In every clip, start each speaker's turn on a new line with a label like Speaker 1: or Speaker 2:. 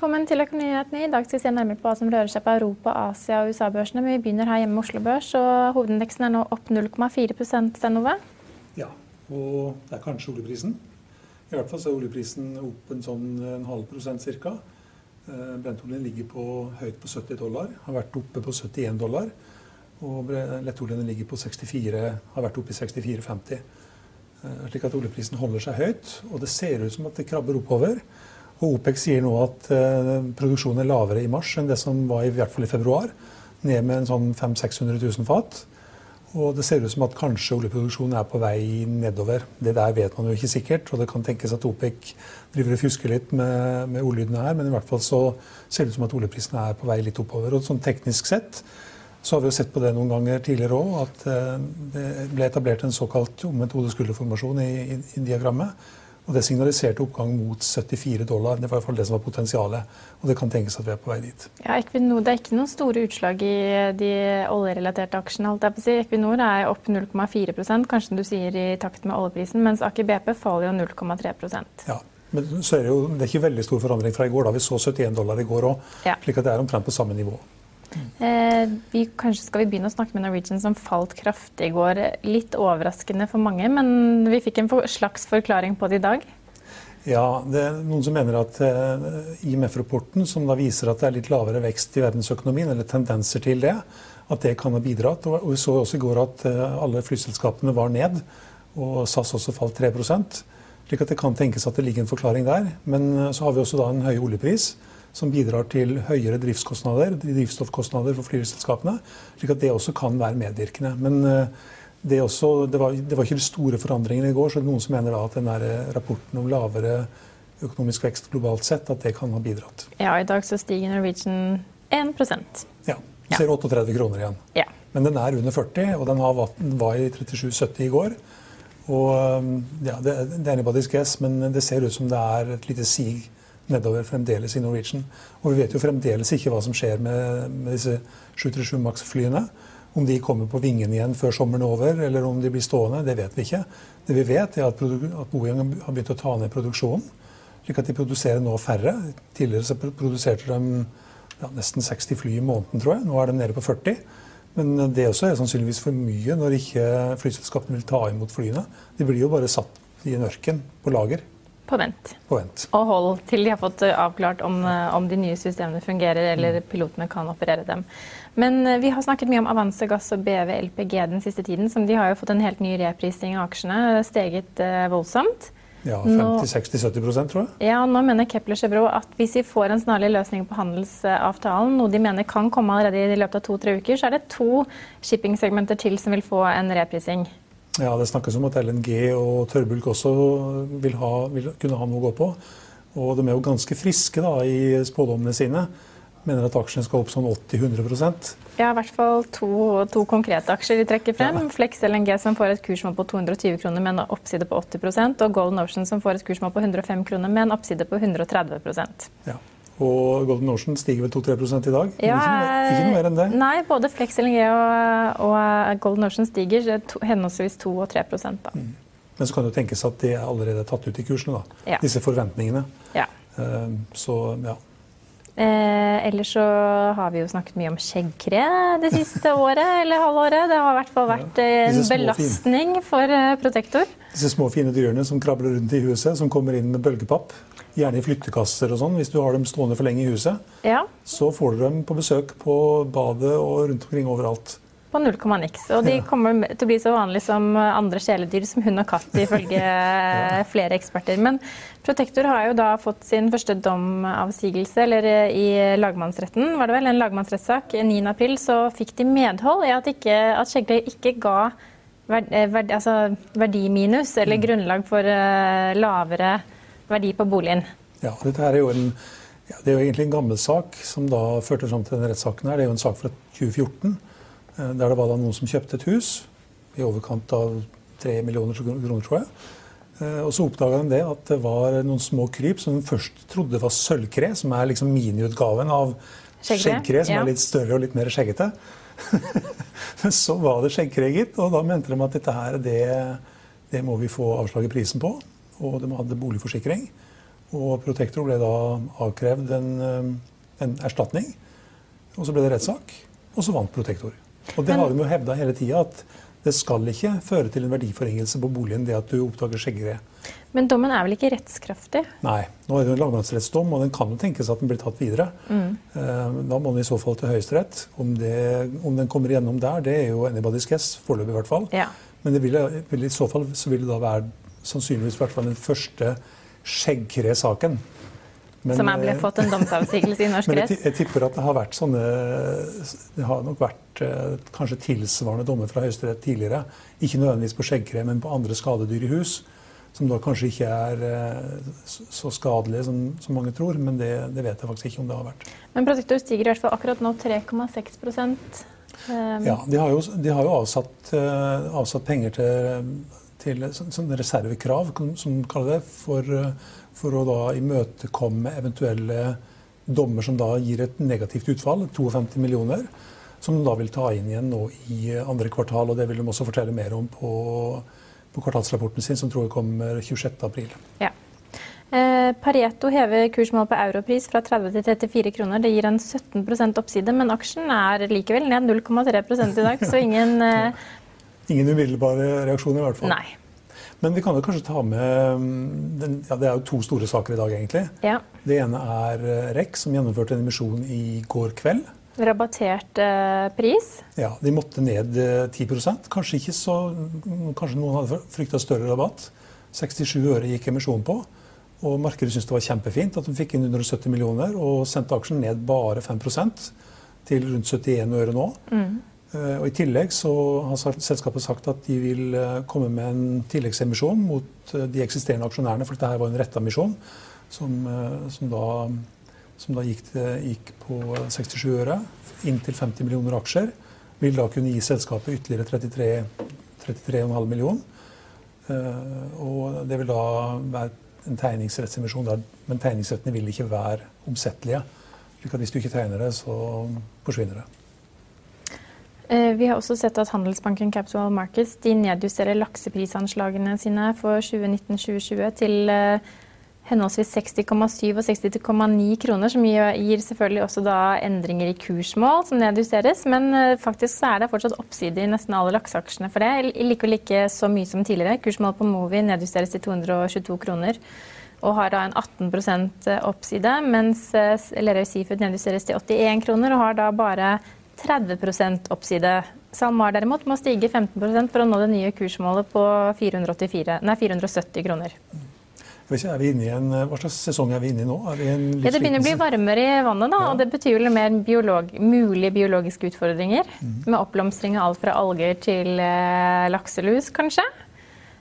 Speaker 1: Velkommen til Økonominyhetene. I dag skal vi se nærmere på hva som rører seg på Europa-, Asia- og USA-børsene. Men vi begynner her hjemme med Oslo Børs, og hovedindeksen er nå opp 0,4% Stenove.
Speaker 2: Ja, og det er kanskje oljeprisen. I hvert fall så er oljeprisen opp en sånn en halv prosent ca. Brentoljen ligger på, høyt på 70 dollar, har vært oppe på 71 dollar. Og lettoljen ligger på 64, har vært oppe i 64,50. Slik at oljeprisen holder seg høyt. Og det ser ut som at det krabber oppover. Og OPEC sier nå at uh, produksjonen er lavere i mars enn det som var i, hvert fall i februar. Ned med en sånn 500 000-600 000 fat. Og det ser ut som at kanskje oljeproduksjonen er på vei nedover. Det der vet man jo ikke sikkert, og det kan tenkes at OPEC driver og fusker litt med, med ordlydene her, men i hvert fall så ser det ut som at oljeprisene er på vei litt oppover. Og sånn teknisk sett så har vi jo sett på det noen ganger tidligere òg, at uh, det ble etablert en såkalt omvendt hodeskulderformasjon i, i, i diagrammet. Og det signaliserte oppgang mot 74 dollar. Det var i hvert fall det som var potensialet. Og det kan tenkes at vi er på vei dit.
Speaker 1: Ja, Equinor, Det er ikke noen store utslag i de oljerelaterte aksjene. holdt jeg på å si. Equinor er opp 0,4% kanskje du sier i takt med oljeprisen, mens Aker BP faller jo 0,3%
Speaker 2: Ja, men så er det jo det er ikke veldig stor forandring fra i går. da Vi så 71 dollar i går òg,
Speaker 1: ja.
Speaker 2: slik at det er omtrent på samme nivå.
Speaker 1: Eh, vi, kanskje skal vi begynne å snakke med Norwegian, som falt kraftig i går. Litt overraskende for mange, men vi fikk en slags forklaring på det i dag.
Speaker 2: Ja, det er noen som mener at eh, IMF-rapporten, som da viser at det er litt lavere vekst i verdensøkonomien, eller tendenser til det, at det kan ha bidratt. Og vi så også i går at eh, alle flyselskapene var ned, og SAS også falt 3 slik at det kan tenkes at det ligger en forklaring der. Men så har vi også da en høy oljepris som bidrar til høyere driftskostnader, drivstoffkostnader for flyselskapene. slik at det også kan være medvirkende. Men det, også, det, var, det, var, ikke de store forandringene i går, så noen som mener at den rapporten om lavere økonomisk vekst globalt sett, at det kan ha bidratt.
Speaker 1: Ja, i dag så stiger Norwegian 1
Speaker 2: Ja. Ser 38 kroner igjen.
Speaker 1: Ja.
Speaker 2: Men den er under 40, og den var i 37,70 i går. Og ja, det, det er anybody's guess, men det ser ut som det er et lite sig nedover fremdeles i Norwegian. Og vi vet jo fremdeles ikke hva som skjer med, med disse 737 Max-flyene. Om de kommer på vingen igjen før sommeren er over, eller om de blir stående, det vet vi ikke. Det vi vet, er at, at Boeing har begynt å ta ned produksjonen, slik at de produserer nå færre. Tidligere så produserte de ja, nesten 60 fly i måneden, tror jeg. Nå er de nede på 40. Men det også er sannsynligvis for mye når ikke flyselskapene vil ta imot flyene. De blir jo bare satt i en ørken på lager.
Speaker 1: På vent.
Speaker 2: På vent.
Speaker 1: Og hold til de har fått avklart om, om de nye systemene fungerer eller pilotene kan operere dem. Men eh, vi har snakket mye om Avanse Gass og BV LPG den siste tiden. som De har jo fått en helt ny reprising av aksjene, steget eh, voldsomt.
Speaker 2: Ja, 50-60-70 tror jeg.
Speaker 1: Ja, Nå mener Kepler Chevro at hvis vi får en snarlig løsning på handelsavtalen, noe de mener kan komme allerede i løpet av to-tre uker, så er det to shippingsegmenter til som vil få en reprising.
Speaker 2: Ja, Det snakkes om at LNG og tørrbulk også vil, ha, vil, kunne ha noe å gå på. Og de er jo ganske friske da, i spådommene sine. Mener at aksjene skal opp sånn 80-100%
Speaker 1: Ja, i hvert fall to, to, konkrete aksjer de trekker frem. Ja. Flex LNG som får et kursmål på 220 kroner med en oppside på 80% og Golden Ocean som får et kursmål på 105 kroner med en oppside på 130
Speaker 2: Ja, Og Golden Ocean stiger vel 2-3 i dag?
Speaker 1: Ja,
Speaker 2: ikke, noe mer enn det?
Speaker 1: Nei, både Flex LNG og, og Golden Ocean stiger to, henholdsvis 2 og 3 da. Mm.
Speaker 2: Men så kan det jo tenkes at det er allerede tatt ut i kursene, da.
Speaker 1: Ja.
Speaker 2: Disse forventningene.
Speaker 1: Ja.
Speaker 2: Uh, så ja.
Speaker 1: Eh, ellers så har vi jo snakket mye om skjeggkre det siste året eller halvåret. Det har i hvert fall vært ja, en belastning for uh, Protektor.
Speaker 2: Disse små fine dyrene som krabler rundt i huset, som kommer inn med bølgepapp. Gjerne i flyttekasser og sånn. Hvis du har dem stående for lenge i huset,
Speaker 1: ja.
Speaker 2: så får du dem på besøk på badet og rundt omkring overalt
Speaker 1: på null komma niks. Og de kommer til å bli så vanlige som andre kjæledyr, som hund og katt, ifølge flere eksperter. Men Protektor har jo da fått sin første domavsigelse, eller i lagmannsretten, var det vel, en lagmannsrettssak 9.4, så fikk de medhold i at, ikke, at Skjegle ikke ga verd, verd, altså verdiminus, eller mm. grunnlag for lavere verdi på boligen.
Speaker 2: Ja, dette er jo en ja, det er jo egentlig en gammel sak som da førte fram til denne rettssaken. her. Det er jo en sak fra 2014 Eh, der det var noen som kjøpte et hus i overkant av 3 millioner kroner, tror jeg. Eh, og så oppdaga de det at det var noen små kryp som de først trodde var sølvkre, som er liksom miniutgaven av skjeggkre, som ja. er litt større og litt mer skjeggete. Men så var det skjeggkre, gitt, og da mente de at dette her, det, det må vi få avslag i prisen på. Og de hadde boligforsikring. Og Protektor ble da avkrevd en, eh, en erstatning. Og så ble det rettssak, og så vant Protektor. Og det Men, har de jo hevda hele tida, at det skal ikke føre til en verdiforringelse på boligen det at du oppdager skjeggere.
Speaker 1: Men dommen er vel ikke rettskraftig?
Speaker 2: Nei. Nå er det jo en lagmannsrettsdom, og den kan jo tenkes at den blir tatt videre. Mm. Eh, da må den i så fall til Høyesterett. Om, om, den kommer igjennom der, det er jo anybody's guess, foreløpig i hvert fall.
Speaker 1: Ja.
Speaker 2: Men det vil, i så fall så vil det da være sannsynligvis i hvert fall den første skjeggkre-saken
Speaker 1: men, som er ble fått en domsavsigelse i norsk rett?
Speaker 2: Jeg, tipper at det har vært sånne Det har nok vært eh, kanskje tilsvarende dommer fra Høyesterett tidligere. Ikke nødvendigvis på skjeggkre, men på andre skadedyr i hus. Som da kanskje ikke er eh, så skadelige som, som mange tror. Men det, det, vet jeg faktisk ikke om det har vært.
Speaker 1: Men produktet stiger i hvert fall akkurat nå 3,6 um.
Speaker 2: Ja, de har jo, de har jo avsatt, avsatt, penger til, til sånn reservekrav, som de kaller det, for uh, for å da imøtekomme eventuelle dommer som da gir et negativt utfall, 52 millioner, som de da vil ta inn igjen nå i andre kvartal. og Det vil de også fortelle mer om på, på kvartalsrapporten sin, som tror jeg kommer 26.4.
Speaker 1: Ja. Eh, Pareto hever kursmål på europris fra 30 til 34 kroner. Det gir en 17% oppside, men aksjen er likevel ned 0,3 i dag, så ingen eh...
Speaker 2: Ingen umiddelbare reaksjoner i hvert fall.
Speaker 1: Nei.
Speaker 2: Men vi kan jo kanskje ta med mm, den, ja, Det er jo to store saker i dag, egentlig.
Speaker 1: Ja.
Speaker 2: Det ene er eh, REC, som gjennomførte en emisjon i går kveld.
Speaker 1: Rabattert eh, pris?
Speaker 2: Ja, de måtte ned 10 eh, Kanskje ikke så Kanskje noen hadde frykta større rabatt. 67 øre gikk emisjonen på. Og markedet syntes det var kjempefint at de fikk inn 170 millioner og sendte aksjen ned bare 5% til rundt 71 øre nå. Mm. Eh, og I tillegg så har selskapet sagt at de vil eh, komme med en tilleggsemisjon mot eh, de eksisterende aksjonærene, for dette var en retta emisjon som, som, da, som da gikk, gikk, på 67 øre. Inntil 50 millioner aksjer. Vil da kunne gi selskapet ytterligere 33,5 33 millioner. Og det vil da være en tegningsrettsemisjon, der, men tegningsrettene vil ikke være omsettelige. slik at hvis du ikke tegner det, så forsvinner det.
Speaker 1: Eh, vi har også sett at Handelsbanken Capital Markets de nedjusterer lakseprisanslagene sine for 2019-2020 til eh, henholdsvis 60,7 og 60,9 kroner, som gir selvfølgelig også da endringer i kursmål som nedjusteres. Men eh, faktisk så er det fortsatt oppside i nesten alle lakseaksjene for det. Likevel ikke så mye som tidligere. Kursmålet på Movi nedjusteres til 222 kroner og har da en 18% oppside, mens Lerøy Seafood nedjusteres til 81 kroner og har da bare 30% oppside. SalMar derimot må stige 15% for å nå det nye kursmålet på 484, nei, 470 kroner.
Speaker 2: Ikke, en, hva slags sesong er vi inne i nå?
Speaker 1: Ja, det begynner å bli varmere i vannet, da, ja. og det betyr mer biolog, mulige biologiske utfordringer. Mm. Med oppblomstring av alt fra alger til eh, lakselus, kanskje.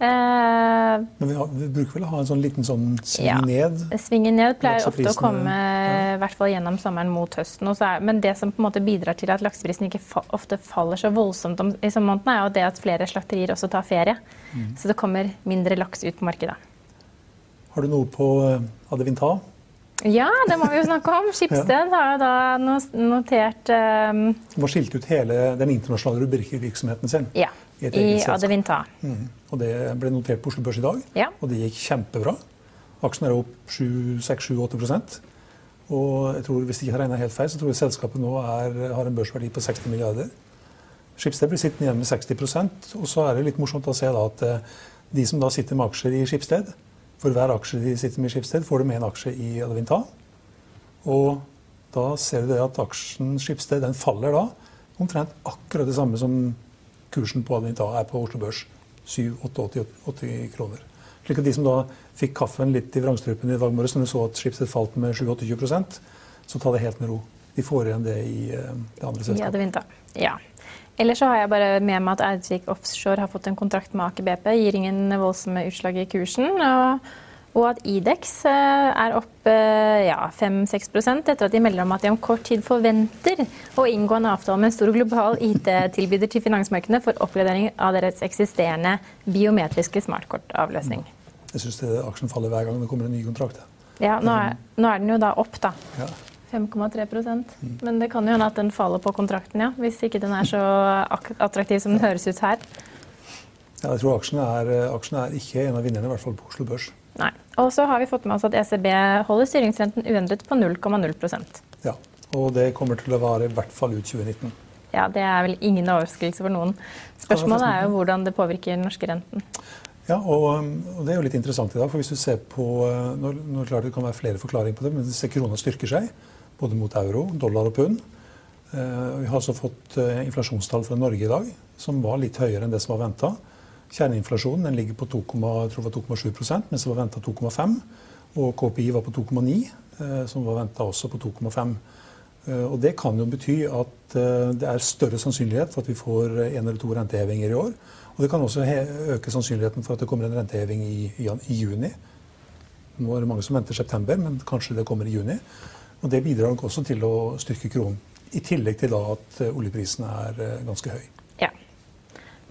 Speaker 2: Eh, Men vi, har, vi, bruker vel å ha en sånn liten sånn sving ja, ned?
Speaker 1: Svingen ned pleier ofte å komme ja. hvert fall gjennom sommeren mot høsten. Er, men det som på en måte bidrar til at lakseprisen ikke fa ofte faller så voldsomt om, i sommermånedene, er jo det at flere slakterier også tar ferie. Mm. Så det kommer mindre laks ut på markedet.
Speaker 2: Har du noe på uh, Adevinta?
Speaker 1: Ja, det må vi jo snakke om. Skipsted har jo da notert um...
Speaker 2: De har skilt ut hele den internasjonale rubrikkvirksomheten sin.
Speaker 1: Ja, i Adevinta. Mm.
Speaker 2: Og det ble notert på Oslo Børs i dag,
Speaker 1: ja.
Speaker 2: og det gikk kjempebra. Aksjen er opp 6-7-8% og jeg tror, hvis jeg ikke har regna helt feil, så tror jeg selskapet nå er, har en børsverdi på 60 milliarder. Skipsted blir sittende igjen med 60% og så er det litt morsomt å se da at eh, de som da sitter med aksjer i Skipsted, for hver aksje de sitter med i Skipsted, får de med en aksje i Adevinta. Og da ser du det at aksjen Skipsted den faller da omtrent akkurat det samme som kursen på Adevinta er på Oslo Børs. 7-8-80 kroner. Slik at de som da fikk kaffen litt i vrangstrupen i dag morges når de så at Schibsted falt med 7-28 så ta det helt med ro. De får igjen det i eh, det andre selskapet.
Speaker 1: Ja, Ellers så har jeg bare med meg at Eidsvik Offshore har fått en kontrakt med Aker BP. Gir ingen voldsomme utslag i kursen. Og, og at Idex eh, er opp eh, ja, 5-6% etter at de melder om at de om kort tid forventer å inngå en avtale med en stor global IT-tilbyder til finansmarkedene for oppgradering av deres eksisterende biometriske smartkortavløsning.
Speaker 2: Jeg syns aksjen faller hver gang det kommer en ny kontrakt.
Speaker 1: Ja, nå er, nå er den jo da opp, da. Ja. 5,3 mm. Men det kan jo hende at den faller på kontrakten, ja. Hvis ikke den er så attraktiv som den høres ut her.
Speaker 2: Ja, jeg tror aksjen er, aksjen er ikke en av vinnerne, i hvert fall på Oslo Børs.
Speaker 1: Nei. Og så har vi fått med oss at ECB holder styringsrenten uendret på 0,0%
Speaker 2: Ja, og det kommer til å vare i hvert fall ut 2019.
Speaker 1: Ja, det er vel ingen overraskelse for noen. Spørsmålet er jo hvordan det påvirker den norske renten.
Speaker 2: Ja, og, um, og, Det er jo litt interessant i dag. for hvis du ser på, uh, nå, nå klart Det kan være flere forklaringer på det, men hvis krona styrker seg, både mot euro, dollar og pund Eh, Vi har også fått eh, inflasjonstall fra Norge i dag som var litt høyere enn det som var venta. Kjerneinflasjonen ligger på 2,7% mens det var venta 2,5 Og KPI var på 2,9, som var venta også på 2,5. Og Det kan jo bety at det er større sannsynlighet for at vi får en eller to rentehevinger i år. Og Det kan også øke sannsynligheten for at det kommer en renteheving i, i, juni. Nå er det mange som venter september, men kanskje det kommer i juni. Og Det bidrar nok også til å styrke kronen. I tillegg til at eh, oljeprisen er eh, ganske høy.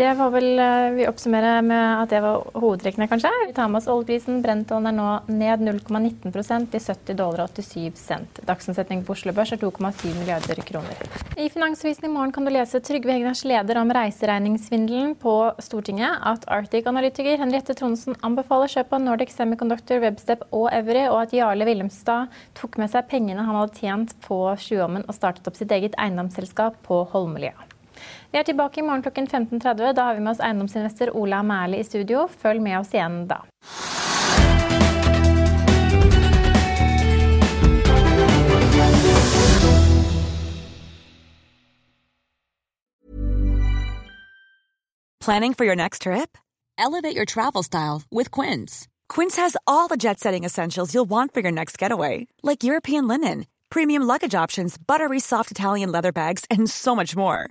Speaker 1: Det var vel, eh, Vi oppsummerer med at det var hovedtrekkene, kanskje. Vi tar med oss oljeprisen. Brentoljen er nå ned 0,19% til 70 dollar og 87 cent. Dagsomsetning på Oslo Børs er 2,7 milliarder kroner. I Finansavisen i morgen kan du lese Trygve Hegnars leder om reiseregningssvindelen på Stortinget. At Arctic-analytiker Henriette Tronsen anbefaler kjøp av Nordic Semiconductor, Webstep og Every, og at Jarle Willemstad tok med seg pengene han hadde tjent på Sjøommen og startet opp sitt eget eiendomsselskap på Holmlia. Vi er tilbake i morgen klokken 15.30. Da har vi med oss eiendomsinvestor Ola i studio. Følg med oss igjen da.
Speaker 3: Planning for your next trip? Elevate your travel style with Quince. Quince has all the jet setting essentials you'll want for your next getaway, like European linen, premium luggage options, buttery soft Italian leather bags, and so much more